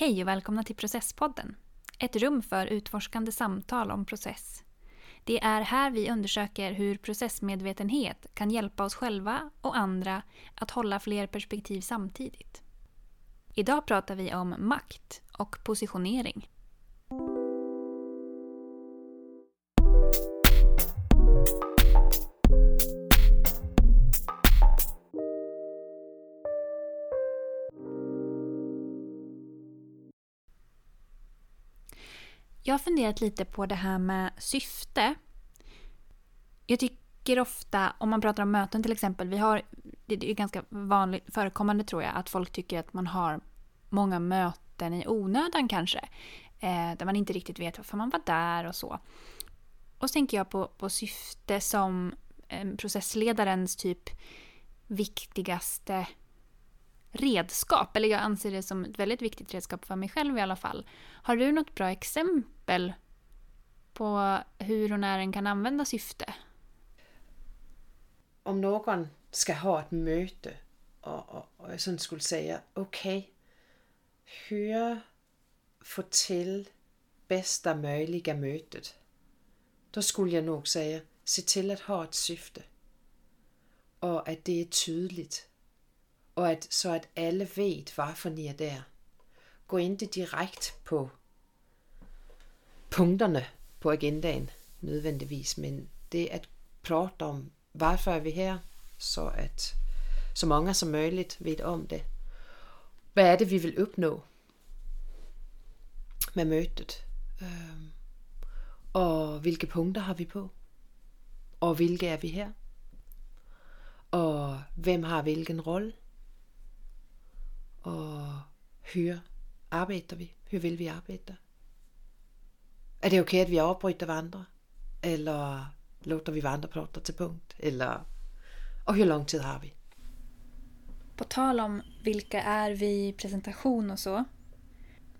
Hej och välkomna till Processpodden. Ett rum för utforskande samtal om process. Det är här vi undersöker hur processmedvetenhet kan hjälpa oss själva och andra att hålla fler perspektiv samtidigt. Idag pratar vi om makt och positionering. Jag har funderat lite på det här med syfte. Jag tycker ofta, om man pratar om möten till exempel, vi har, det är ganska vanligt förekommande tror jag, att folk tycker att man har många möten i onödan kanske. Eh, där man inte riktigt vet varför man var där och så. Och så tänker jag på, på syfte som eh, processledarens typ viktigaste redskap. Eller jag anser det som ett väldigt viktigt redskap för mig själv i alla fall. Har du något bra exempel på hur och när en kan använda syfte? Om någon ska ha ett möte och, och, och jag sen skulle säga okej, okay, hur få till bästa möjliga mötet. Då skulle jag nog säga, se till att ha ett syfte. Och att det är tydligt och att, så att alla vet varför ni är där. Gå inte direkt på punkterna på agendan nödvändigtvis, men det är att prata om varför är vi här så att så många som möjligt vet om det. Vad är det vi vill uppnå med mötet? Och vilka punkter har vi på? Och vilka är vi här? Och vem har vilken roll? Och hur arbetar vi? Hur vill vi arbeta? Är det okej okay att vi avbryter varandra? Eller låter vi varandra prata till punkt? Eller, och hur lång tid har vi? På tal om vilka är vi, presentation och så.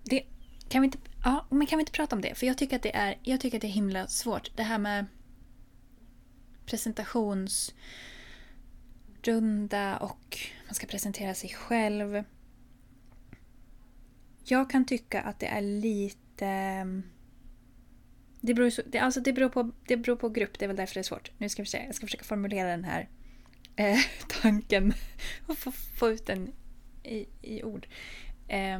Det, kan vi inte, ja, men kan vi inte prata om det? För jag tycker att det är, jag tycker att det är himla svårt. Det här med presentationsrunda och man ska presentera sig själv. Jag kan tycka att det är lite... Ehm, det beror, det, alltså det, beror på, det beror på grupp, det är väl därför det är svårt. Nu ska vi se, jag ska försöka formulera den här eh, tanken och få, få ut den i, i ord. Eh,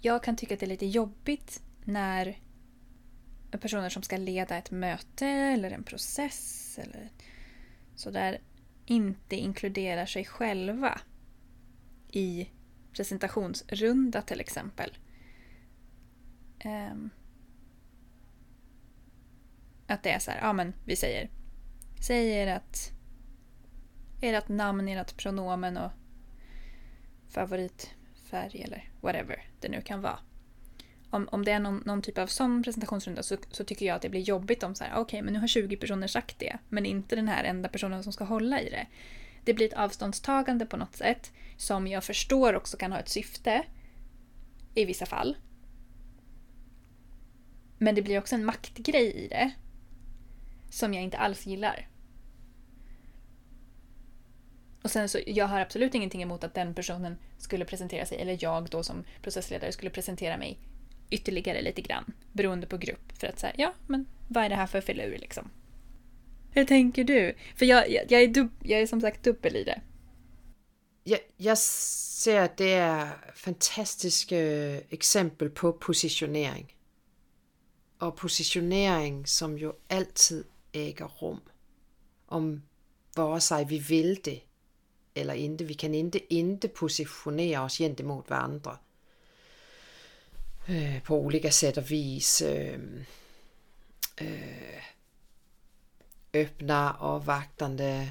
jag kan tycka att det är lite jobbigt när personer som ska leda ett möte eller en process eller sådär inte inkluderar sig själva i presentationsrunda till exempel. Ehm. Att det är så här, ja men vi säger, säger att ert namn, ert pronomen och favoritfärg eller whatever det nu kan vara. Om, om det är någon, någon typ av sån presentationsrunda så, så, tycker jag att det blir jobbigt om så här, okej okay, men nu har 20 personer sagt det men inte den här enda personen som ska hålla i det det blir ett avståndstagande på något sätt som jag förstår också kan ha ett syfte i vissa fall. Men det blir också en maktgrej i det som jag inte alls gillar. Och sen så, jag har absolut ingenting emot att den personen skulle presentera sig, eller jag då som processledare skulle presentera mig ytterligare lite grann. Beroende på grupp. För att säga, ja men vad är det här för filur liksom? Hur tänker du? För jag, jag, jag är, dub, jag är som sagt dubbel i det. Jag, jag ser att det är fantastiska exempel på positionering. Och positionering som ju alltid äger rum. Om vare sig vi vill det eller inte. Vi kan inte inte positionera oss gentemot varandra. Øh, på olika sätt och vis. Äh, äh, öppna, avvaktande,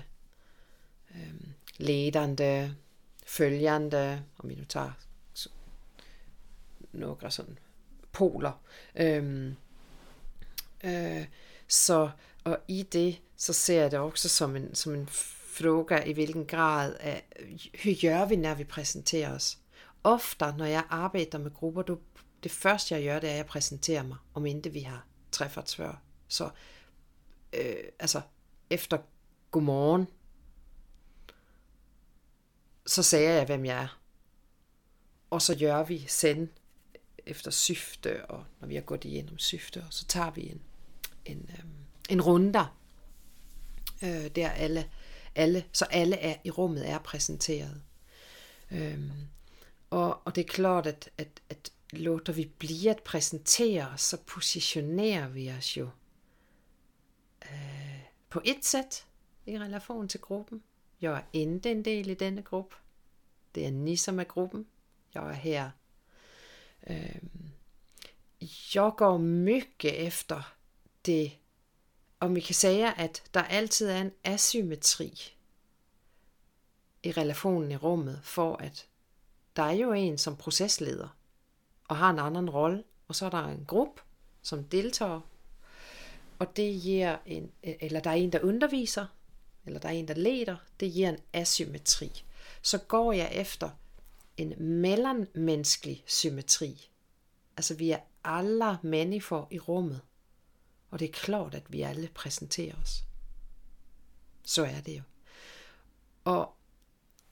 ehm, ledande, följande, om vi nu tar några sådana poler. Ehm, eh, så, och i det så ser jag det också som en, som en fråga i vilken grad, eh, hur gör vi när vi presenterar oss? Ofta när jag arbetar med grupper, då, det första jag gör det är att jag presenterar mig, om inte vi har träffats för. Så øh, altså efter godmorgen, så sagde jeg, hvem jeg er. och så gör vi sen efter syfte och när vi har gått igenom syfte så tar vi en, en, en runda øh, der alla, alle, så alle er, i rummet är presenterade. Øhm, och, og det är klart att, at, at låter vi bli att presentera så positionerar vi oss ju øh, på ett sätt i relation till gruppen. Jag är inte en del i denna grupp. Det är ni som är gruppen. Jag är här. Jag går mycket efter det, om vi kan säga att det alltid är en asymmetri i relationen i rummet för att det är ju en som processleder och har en annan roll och så är det en grupp som deltar och det ger en, øh, eller det är en, der undervisar eller det är en, der leder, det ger en asymmetri. Så går jag efter en mellanmänsklig symmetri. Alltså vi är alla människor i rummet. Och det är klart att vi alla presenterar oss. Så är det ju. Och,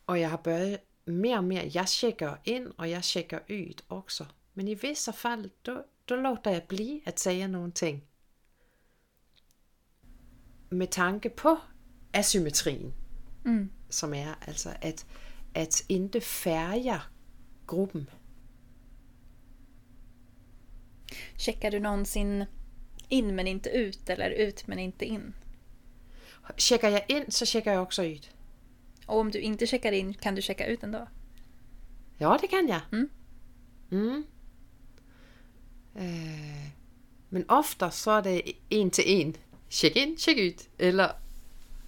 och jag har börjat mer och mer, jag checkar in och jag checkar ut också. Men i vissa fall, då, då låter jag bli att säga någonting. Med tanke på asymmetrin. Mm. Som är alltså att, att inte färga gruppen. Checkar du någonsin in men inte ut eller ut men inte in? Checkar jag in så checkar jag också ut. Och om du inte checkar in, kan du checka ut ändå? Ja, det kan jag. Mm. Mm. Eh, men ofta så är det en till en. Check in, check ut. Eller,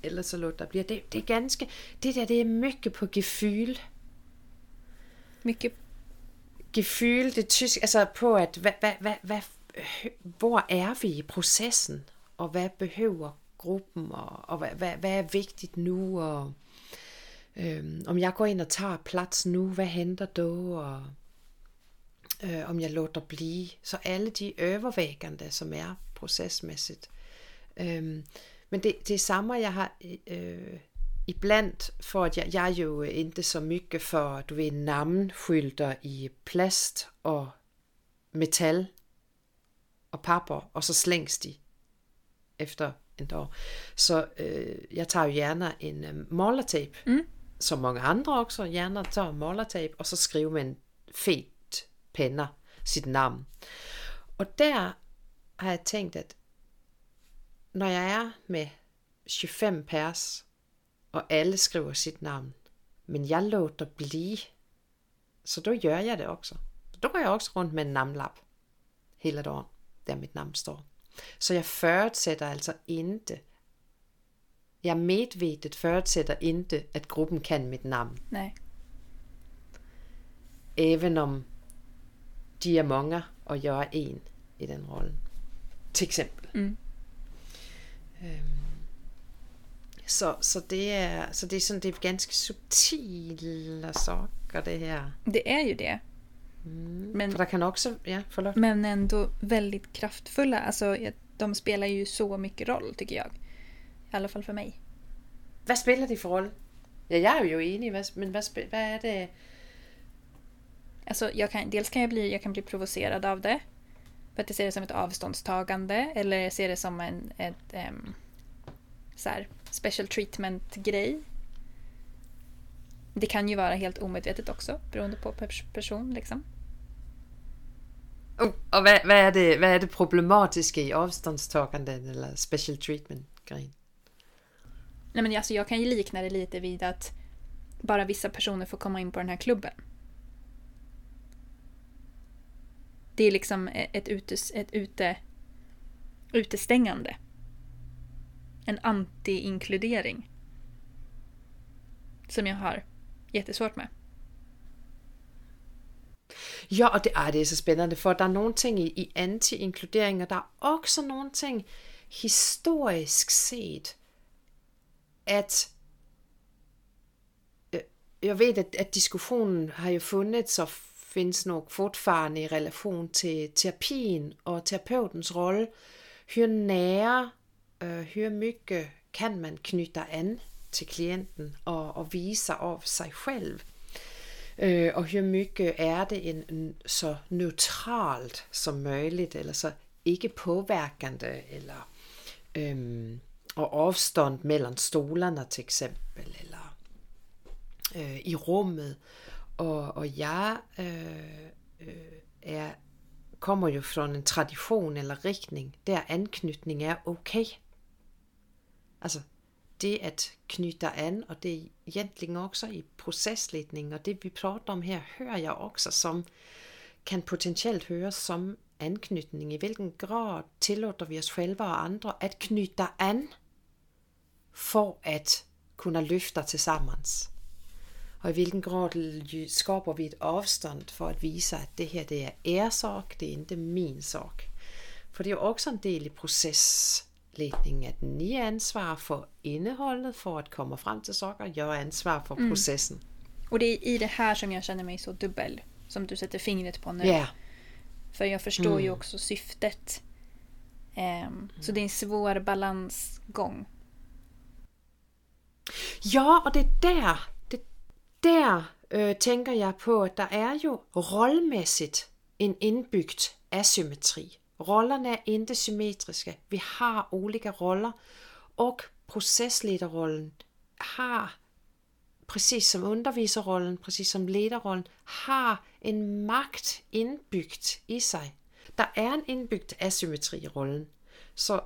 eller så låter det bli. Det, det är ganska... Det där det är mycket på gefühl. Mycket? Gefühl, det tyska, alltså på att vad, vad, vad, vad, var är vi i processen? Och vad behöver gruppen? Och, och vad, vad, vad är viktigt nu? Och, um, om jag går in och tar plats nu, vad händer då? Och, uh, om jag låter bli. Så alla de överväganden som är processmässigt. Um, men det, det är samma jag har uh, ibland för att jag, jag är ju inte så mycket för du vet namnskyltar i plast och metall och papper och så slängs de efter en dag. Så øh, jag tar ju gärna en øh, målartejp, mm. som många andra också gärna tar målartejp och så skriver en fet penna sitt namn. Och där har jag tänkt att när jag är med 25 pers och alla skriver sitt namn, men jag låter bli, så då gör jag det också. Då går jag också runt med en namnlapp hela dagen där mitt namn står. Så jag förutsätter alltså inte, jag medvetet förutsätter inte att gruppen kan mitt namn. Nej. Även om de är många och jag är en i den rollen. Till exempel. Mm. Så, så, det är, så det är sådan, det är ganska subtila saker det här. Det är ju det. Mm. Men, För det kan också, ja, förlåt. Men ändå väldigt kraftfulla. Alltså, de spelar ju så mycket roll tycker jag. I alla fall för mig. Vad spelar de för roll? Ja, jag är ju enig, men vad, vad är det? Alltså, jag kan, dels kan jag bli, jag kan bli provocerad av det. För att jag ser det som ett avståndstagande eller jag ser det som en ett, um, så här, special treatment-grej. Det kan ju vara helt omedvetet också beroende på person. Liksom. Och, och vad, vad, är det, vad är det problematiska i avståndstagande eller special treatment-grejen? Nej men alltså jag kan ju likna det lite vid att bara vissa personer får komma in på den här klubben. Det är liksom e-, ett, utes, ett ute, utestängande. En anti-inkludering. Som jag har jättesvårt med. Ja, och det, ah, det är så spännande för det är någonting i, i anti-inkludering och det är också någonting historiskt sett att jag vet att, øh, att diskussionen har ju funnits och finns nog fortfarande i relation till terapin och terapeutens roll. Hur nära, øh, hur mycket kan man knyta an till klienten och, och visa av sig själv? Och øh, hur mycket är det en, en, så neutralt som möjligt eller så icke påverkande eller um, och avstånd mellan stolarna till exempel eller uh, i rummet. Och, och jag äh, är, kommer ju från en tradition eller riktning där anknytning är okej. Okay. Alltså det att knyta an och det är egentligen också i processledning och det vi pratar om här hör jag också som kan potentiellt höras som anknytning. I vilken grad tillåter vi oss själva och andra att knyta an för att kunna lyfta tillsammans? Och i hvilken grad skapar vi ett avstånd för att visa att det här det är er sak, det är inte min sak. För det är också en del i processledningen att ni är ansvar för innehållet för att komma fram till saker, jag är ansvar för mm. processen. Och det är i det här som jag känner mig så dubbel, som du sätter fingret på nu. Yeah. För jag förstår mm. ju också syftet. Um. Så det är en svår balansgång. Ja, och det är där, der där øh, tänker jag på att det är ju rollmässigt en inbyggd asymmetri. Rollerna är inte symmetriska. Vi har olika roller och processledarrollen har precis som undervisarrollen, precis som ledarrollen, har en makt inbyggt i sig. Der er en indbygget asymmetri i rollen. Så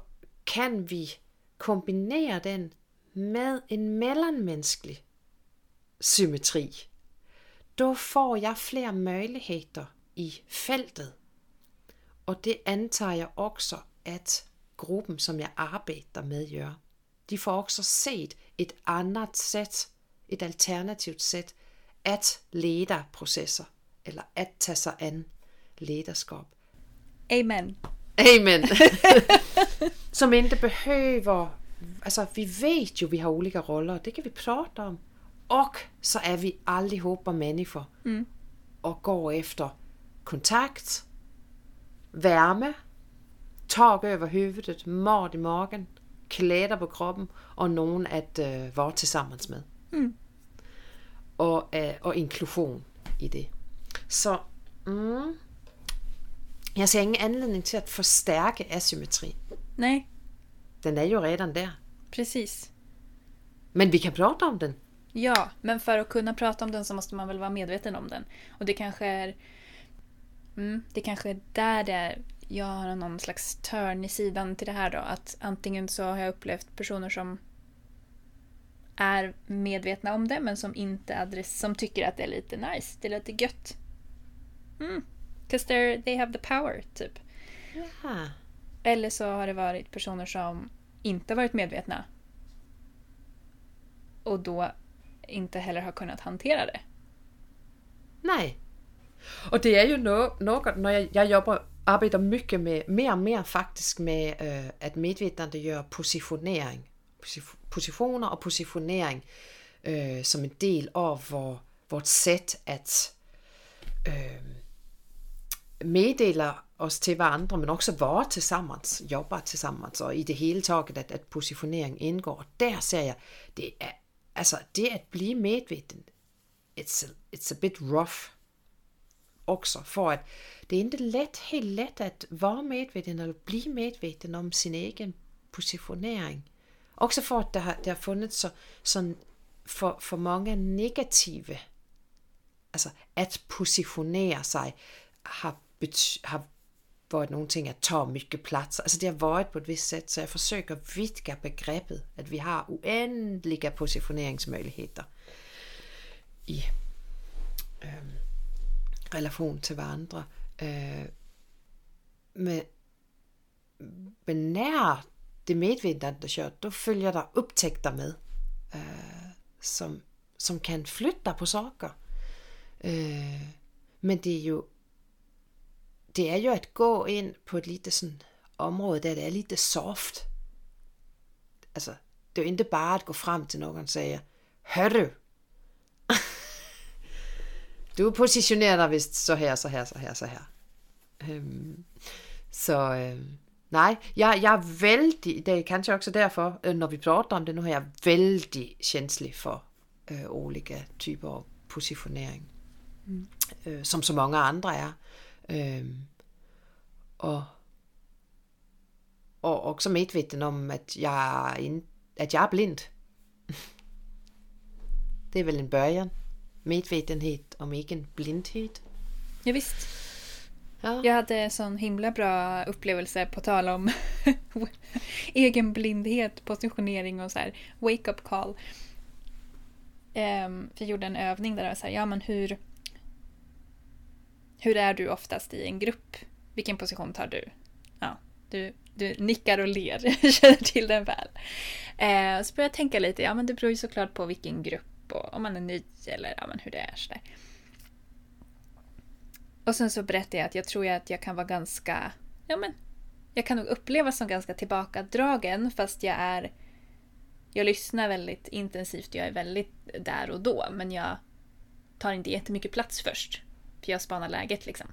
kan vi kombinere den med en mellanmänsklig symmetri, då får jag fler möjligheter i fältet. Och det antar jag också att gruppen som jag arbetar med gör. De får också set ett annat sätt ett alternativt sätt att leda processer eller att ta sig an ledarskap. Amen. Amen. Som inte behöver, alltså vi vet ju vi har olika roller, det kan vi prata om. Och så är vi allihopa människor mm. och går efter kontakt, värme, tak över huvudet, mat i magen, kläder på kroppen och någon att uh, vara tillsammans med. Mm. Och, äh, och inklusion i det. Så mm, jag ser ingen anledning till att förstärka asymmetrin. Nej. Den är ju redan där. Precis. Men vi kan prata om den. Ja, men för att kunna prata om den så måste man väl vara medveten om den. Och det kanske är... Mm, det kanske är där det är. Jag har någon slags törn i sidan till det här då. Att antingen så har jag upplevt personer som är medvetna om det men som inte adress som tycker att det är lite nice, det är lite gött. Mm. Cause they have the power, typ. Jaha. Eller så har det varit personer som inte varit medvetna och då inte heller har kunnat hantera det. Nej. Och det är ju något, när jag, jag jobbar, arbetar mycket med, mer och mer faktiskt med äh, att medvetandegöra positionering positioner och positionering øh, som en del av vår, vårt sätt att øh, meddela oss till varandra men också vara tillsammans, jobba tillsammans och i det hela taget att, att positionering ingår. Där ser jag, det är, alltså det att bli medveten, it's a, it's a bit rough också för att det är inte lätt, helt lätt att vara medveten eller bli medveten om sin egen positionering. Också för att det har, det har funnits så, så för, för många negativa, alltså att positionera sig har, har varit någonting att ta mycket plats. Alltså det har varit på ett visst sätt så jag försöker vidga begreppet att vi har oändliga positioneringsmöjligheter i ähm, relation till varandra. Äh, øh, men, men när det medvetande kör, då följer det upptäckter med. Äh, som, som kan flytta på saker. Äh, øh, men det är ju det är ju att gå in på ett lite sån område där det är lite soft. Alltså, det är inte bara att gå fram till någon och säga Hörru! du positionerar dig visst så här, så här, så här, så här. Um, så um, Nej, jag, jag är väldigt, det är kanske också därför øh, när vi pratar om det nu, är jag väldigt känslig för äh, olika typer av positionering. Mm. Øh, som så många andra är. Øh, och, och också medveten om att jag, in, att jag är blind. Det är väl en början. Medvetenhet om egen blindhet. Ja, visst. Ja. Jag hade en sån himla bra upplevelse på tal om egen blindhet, positionering och så här wake up call. Um, jag gjorde en övning där jag var så här, ja men hur hur är du oftast i en grupp? Vilken position tar du? Ja, du, du nickar och ler, jag känner till den väl. Eh, så börjar jag tänka lite, ja men det beror ju såklart på vilken grupp och om man är ny eller ja, men hur det är. Så där. Och sen så berättade jag att jag tror att jag kan vara ganska, ja men, jag kan nog upplevas som ganska tillbakadragen fast jag är, jag lyssnar väldigt intensivt, jag är väldigt där och då men jag tar inte jättemycket plats först. För jag spanar läget liksom.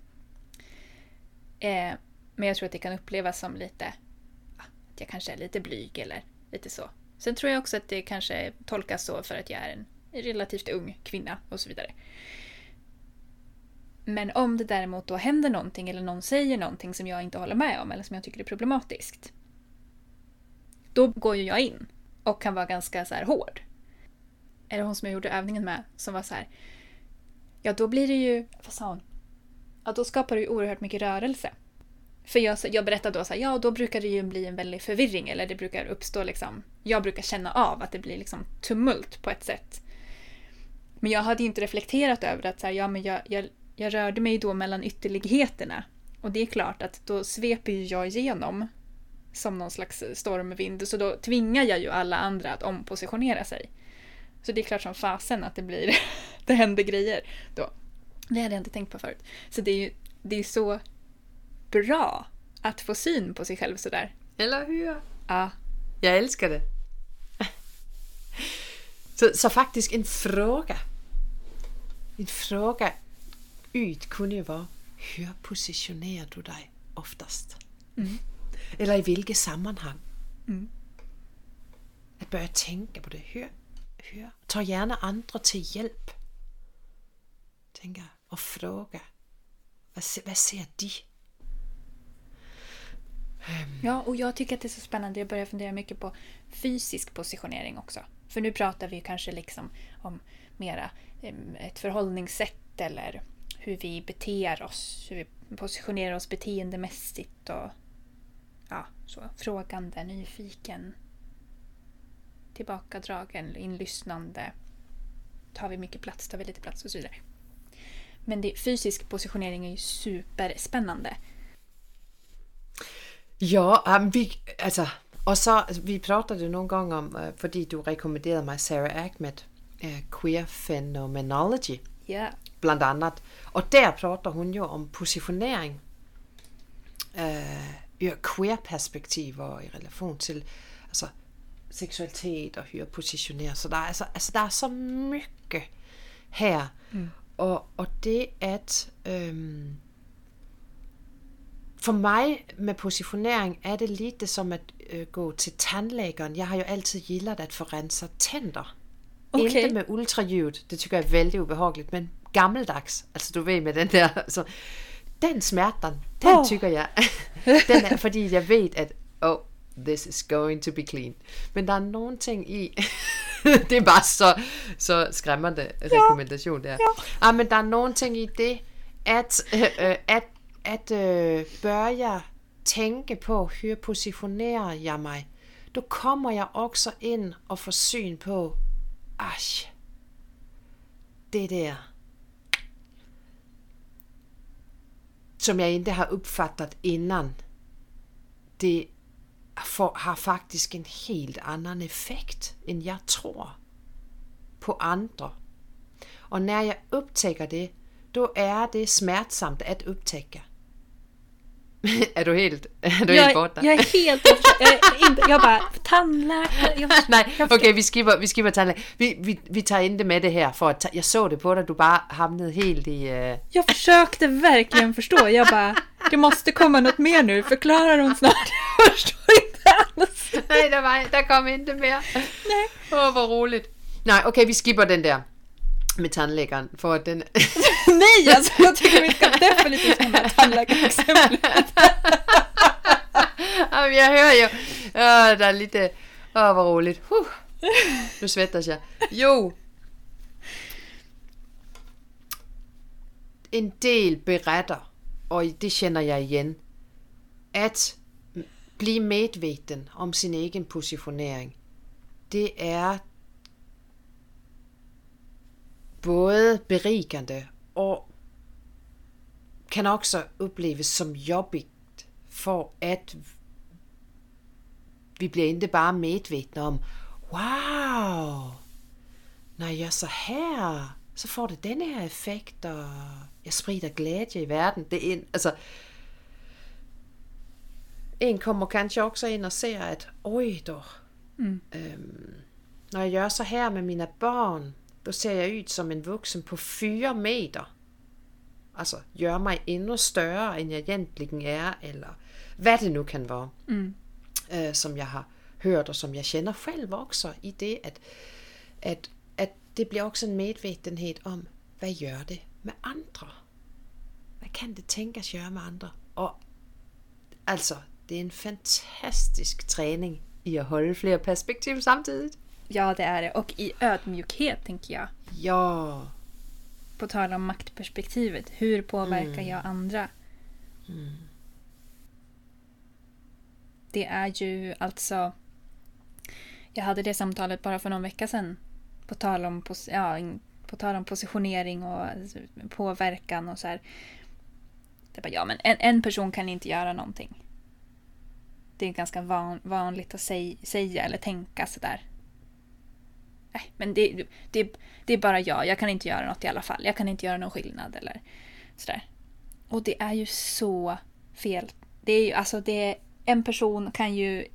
Eh, men jag tror att det kan upplevas som lite, ah, att jag kanske är lite blyg eller lite så. Sen tror jag också att det kanske tolkas så för att jag är en relativt ung kvinna och så vidare. Men om det däremot då händer någonting eller någon säger någonting som jag inte håller med om eller som jag tycker är problematiskt. Då går ju jag in och kan vara ganska så här hård. Eller hon som jag gjorde övningen med som var så här. Ja, då blir det ju... Vad sa hon? Ja, då skapar det ju oerhört mycket rörelse. För jag, jag berättade då så här, ja då brukar det ju bli en väldig förvirring eller det brukar uppstå liksom, jag brukar känna av att det blir liksom tumult på ett sätt. Men jag hade inte reflekterat över att så här, ja men jag, jag, jag rörde mig då mellan ytterligheterna. Och det är klart att då sveper ju jag igenom som någon slags stormvind. Så då tvingar jag ju alla andra att ompositionera sig. Så det är klart som fasen att det blir, det händer grejer då. Det hade jag inte tänkt på förut. Så det är ju det är så bra att få syn på sig själv sådär. Eller hur? Ja. Jag älskar det. Så, så faktiskt en fråga. En fråga ut kunde ju vara, hur positionerar du dig oftast? Mm. Eller i vilket sammanhang? Mm. Att börja tänka på det. Hur, hör. Ta gärna andra till hjälp. Tänka och fråga. Vad, vad ser de? Ja, och jag tycker att det är så spännande. Jag börjar fundera mycket på fysisk positionering också. För nu pratar vi kanske liksom om mera ett förhållningssätt eller hur vi beter oss, hur vi positionerar oss beteendemässigt och ja, så frågande, nyfiken, tillbakadragen, inlyssnande. Tar vi mycket plats, tar vi lite plats och så vidare. Men det, fysisk positionering är ju superspännande. Ja, vi, alltså, och så, vi pratade någon gång om, øh, för du rekommenderade mig Sarah Ahmed, äh, Queer Phenomenology. Yeah. Bland annat. Och där pratar hon ju om positionering äh, ur queer-perspektiv och i relation till alltså, sexualitet och hur positionera. Så där, alltså, alltså, där är så mycket här. Mm. Och, och det att um, för mig med positionering är det lite som att uh, gå till tandläkaren. Jag har ju alltid gillat att få rensa tänder. Okay. Inte med ultraljud, det tycker jag är väldigt obehagligt, men gammeldags. Alltså du vet med den där, alltså, den smärtan, den oh. tycker jag, den är, för jag vet att this is going to be clean. Men det är någonting i, det är bara så, så skrämmande rekommendation där. Ja. ja. men det är någonting i det att, äh, att, att äh, börja tänka på hur positionerar jag mig. Då kommer jag också in och får syn på, asch, det där som jag inte har uppfattat innan, det får, har faktiskt en helt annan effekt än jag tror på andra. Och när jag upptäcker det, då är det smärtsamt att upptäcka. är du helt, är du jag, helt borta? Jag är helt jag, inte, jag bara, tandläkare. Nej, okej okay, vi skriver, vi tandläkare. Vi, vi, vi tar inte med det här för att jag såg det på dig, du bara hamnade helt i... Uh... Jag försökte verkligen förstå. Jag bara, det måste komma något mer nu, förklarar hon snart. Jag förstår. Nej, det, var, det kom inte mer. Nej. Åh, oh, vad roligt. Nej, okay, vi skippar den där. med tandläkaren för att den... Nej, alltså jag tycker vi ska definitivt hämta tandläkarexemplet. ja, men jag hör ju... Ja, det är lite... Åh, vad roligt. Huh. Nu svettas jag. Jo. En del berättar, och det känner jag igen, att bli medveten om sin egen positionering. Det är både berikande och kan också upplevas som jobbigt för att vi blir inte bara medvetna om Wow! När jag gör så här så får det den här effekt och jag sprider glädje i världen. Det är, alltså, en kommer kanske också in och ser att oj då. Mm. Um, när jag gör så här med mina barn då ser jag ut som en vuxen på fyra meter. Alltså gör mig ännu större än jag egentligen är eller vad det nu kan vara. Mm. Uh, som jag har hört och som jag känner själv också i det att, att, att det blir också en medvetenhet om vad gör det med andra? Vad kan det tänkas göra med andra? Och alltså, det är en fantastisk träning i att hålla flera perspektiv samtidigt. Ja, det är det. Och i ödmjukhet, tänker jag. Ja. På tal om maktperspektivet. Hur påverkar mm. jag andra? Mm. Det är ju alltså... Jag hade det samtalet bara för någon vecka sedan. På tal om, ja, på tal om positionering och påverkan och så här. Det bara, ja, men en, en person kan inte göra någonting. Det är ganska van, vanligt att säg, säga eller tänka sådär. Äh, men det, det, det är bara jag. Jag kan inte göra något i alla fall. Jag kan inte göra någon skillnad eller sådär. Och det är ju så fel. Det är ju alltså det en person kan ju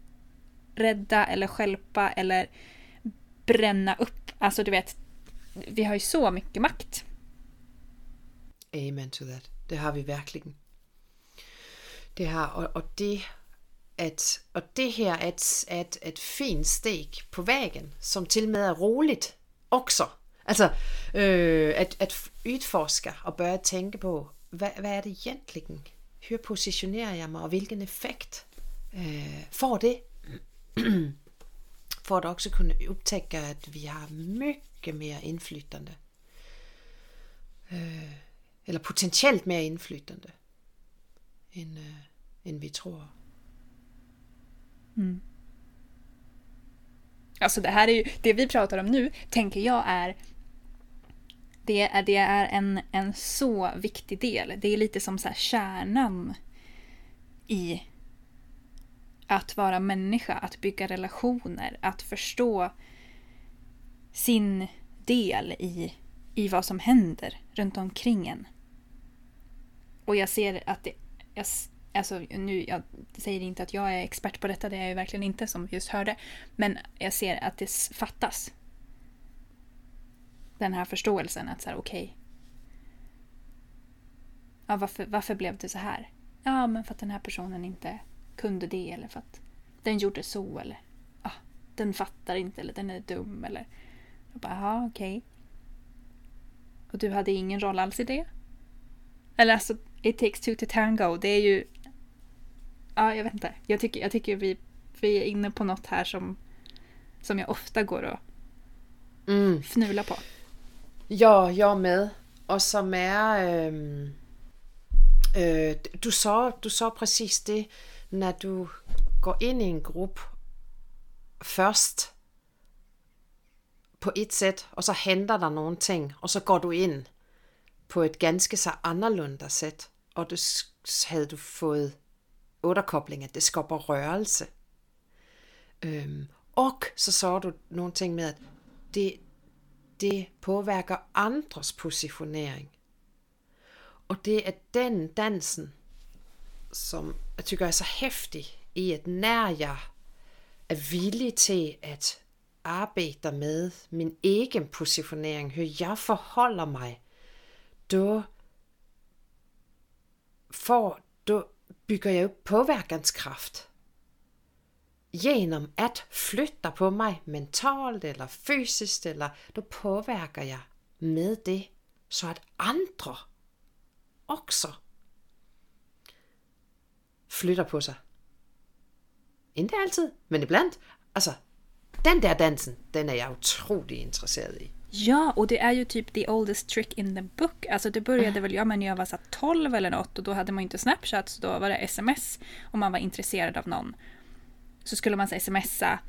rädda eller skälpa eller bränna upp. Alltså du vet, vi har ju så mycket makt. Amen to that. Det har vi verkligen. Det har, och, och det att, och det här är ett, ett, ett fint steg på vägen som till och med är roligt också. Alltså äh, øh, att, att utforska och börja tänka på vad, vad är det egentligen? Hur positionerar jag mig och vilken effekt äh, får det? för att också kunna upptäcka att vi har mycket mer inflytande. Äh, øh, eller potentiellt mer inflytande än, än vi tror. Mm. Alltså det här är ju, det vi pratar om nu tänker jag är det är, det är en, en så viktig del. Det är lite som så här kärnan i att vara människa, att bygga relationer, att förstå sin del i, i vad som händer runt omkring en. Och jag ser att det, jag, Alltså nu, jag säger inte att jag är expert på detta, det är jag ju verkligen inte som just hörde. Men jag ser att det fattas. Den här förståelsen att så här, okej. Okay. Ja, varför, varför blev det så här? Ja, men för att den här personen inte kunde det eller för att den gjorde så eller ja, den fattar inte eller den är dum eller. Jag bara, jaha, okej. Okay. Och du hade ingen roll alls i det? Eller alltså, it takes two to tango. Det är ju ja, jag vet inte. Jag tycker, jag tycker vi, vi är inne på något här som, som jag ofta går och mm. fnular på. Ja, jag med. Och som är... Øh, øh, du, sa, du sa precis det när du går in i en grupp först på ett sätt och så händer det någonting och så går du in på ett ganska så annorlunda sätt och då hade du fått återkoppling, att det skapar rörelse. Um, och så sa du någonting med att det, det påverkar andras positionering. Och det är den dansen som jag tycker är så häftig i att när jag är villig till att arbeta med min egen positionering, hur jag förhåller mig, då får, bygger jag upp påverkanskraft genom att flytta på mig mentalt eller fysiskt eller då påverkar jag med det så att andra också flyttar på sig. Inte alltid, men ibland. Alltså, den där dansen, den är jag otroligt intresserad i. Ja, och det är ju typ the oldest trick in the book. Alltså det började väl jag med när jag var så här 12 eller något och då hade man ju inte Snapchat så då var det sms om man var intresserad av någon. Så skulle man så smsa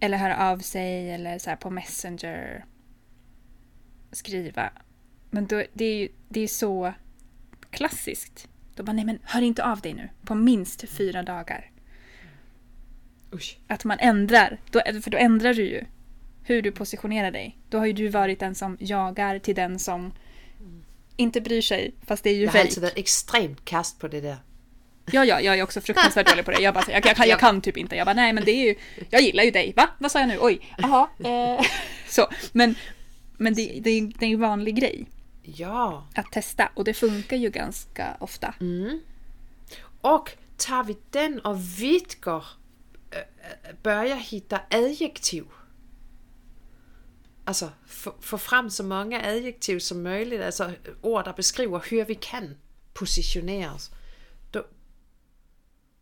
eller höra av sig eller så här på Messenger skriva. Men då, det är ju det är så klassiskt. Då bara, nej men hör inte av dig nu på minst fyra dagar. Usch. Att man ändrar, då, för då ändrar du ju hur du positionerar dig. Då har ju du varit den som jagar till den som inte bryr sig, fast det är ju Jag har fejk. alltid varit extremt kast på det där. Ja, ja, jag är också fruktansvärt dålig på det. Jag, bara, jag, jag, kan, jag kan typ inte. Jag bara, nej men det är ju, jag gillar ju dig. Va? Vad sa jag nu? Oj, jaha. Eh. Så, men, men det, det, är- det är en vanlig grej Ja. att testa och det funkar ju ganska ofta. Och tar vi den och vidgar, äh, äh, börjar hitta adjektiv. Alltså få, fram så många adjektiv som möjligt, alltså ord som beskriver hur vi kan positionera oss. Då,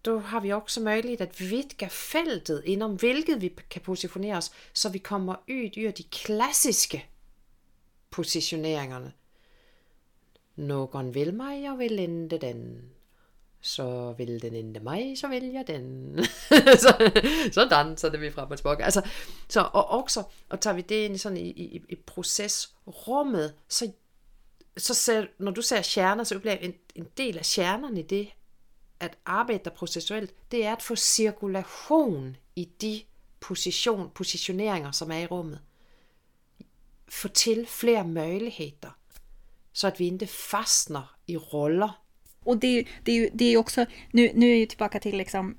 då har vi också möjlighet att vidga fältet inom vilket vi kan positionera oss så vi kommer ut ur de klassiska positioneringarna. Någon vill mig, jag vill inte den. Så vill den inte mig, så vill jag den. så, så dansade vi fram och tillbaka. Alltså, så, och också, och tar vi det in sådan i, i, i processrummet, så, så ser, när du säger kärna så upplever jag en, en del av kärnan i det, att arbeta processuellt, det är att få cirkulation i de position, positioneringar som är i rummet. Få till fler möjligheter. Så att vi inte fastnar i roller. Och det, det, är det är ju också, nu, nu är jag ju tillbaka till liksom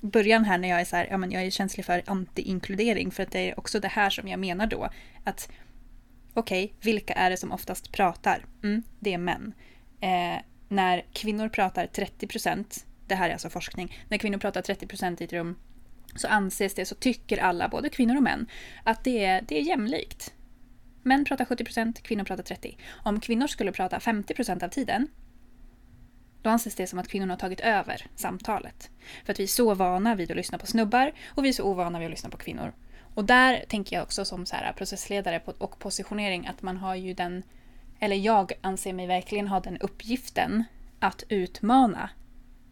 början här när jag är så här, ja men jag är känslig för anti-inkludering för att det är också det här som jag menar då. Att okej, vilka är det som oftast pratar? Mm, det är män. Eh, när kvinnor pratar 30 procent, det här är alltså forskning, när kvinnor pratar 30 procent i ett rum så anses det, så tycker alla, både kvinnor och män, att det är, det är jämlikt. Män pratar 70 procent, kvinnor pratar 30%. Om kvinnor skulle prata 50 procent av tiden, då anses det som att kvinnorna har tagit över samtalet. För att vi är så vana vid att lyssna på snubbar och vi är så ovana vid att lyssna på kvinnor. Och där tänker jag också som så här processledare och positionering att man har ju den, eller jag anser mig verkligen ha den uppgiften att utmana.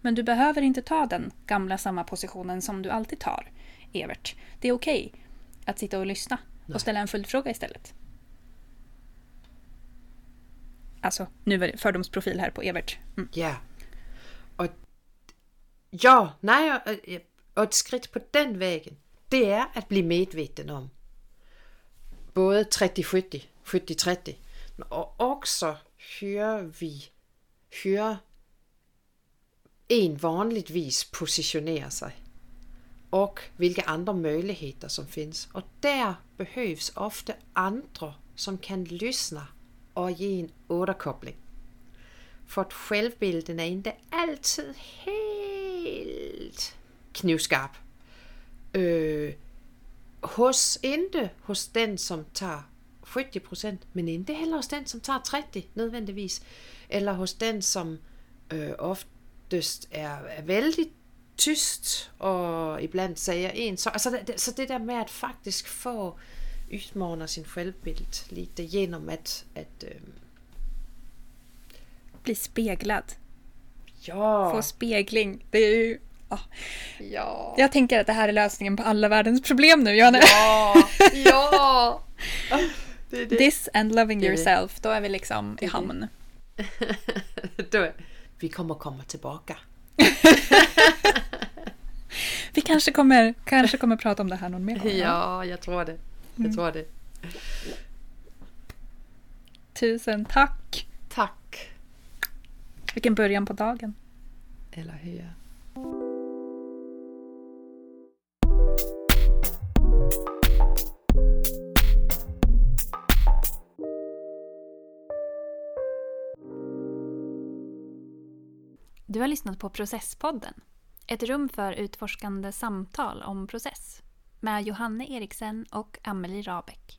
Men du behöver inte ta den gamla samma positionen som du alltid tar, Evert. Det är okej att sitta och lyssna och ställa en följdfråga istället. Alltså, nu var det fördomsprofil här på Evert. Mm. Ja. Och ja, nej, och, och ett skritt på den vägen, det är att bli medveten om både 30-70, 70-30, och också hur vi, hur en vanligtvis positionerar sig och vilka andra möjligheter som finns. Och där behövs ofta andra som kan lyssna och ge en återkoppling. För att självbilden är inte alltid helt knivskarp. Äh, hos, inte hos den som tar 70%, men inte heller hos den som tar 30 nödvändigtvis. Eller hos den som øh, äh, oftast är, är väldigt tyst och ibland säger en så. Alltså det, så det där med att faktiskt få utmana sin självbild lite genom att, att ähm, Bli speglad. ja, Få spegling. Det är ju... ah. ja, Jag tänker att det här är lösningen på alla världens problem nu, Johanna. ja, ja. Det det. This and loving Det yourself, då är vi liksom i hamn. Då, vi kommer komma tillbaka. Vi kanske kommer, kanske kommer prata om det här någon mer gång. Ja, jag tror det. Jag tror det. Tusen tack! Tack. Vilken början på dagen. Eller hur? Du har lyssnat på Processpodden. Ett rum för utforskande samtal om process. Med Johanne Eriksen och Amelie Rabeck.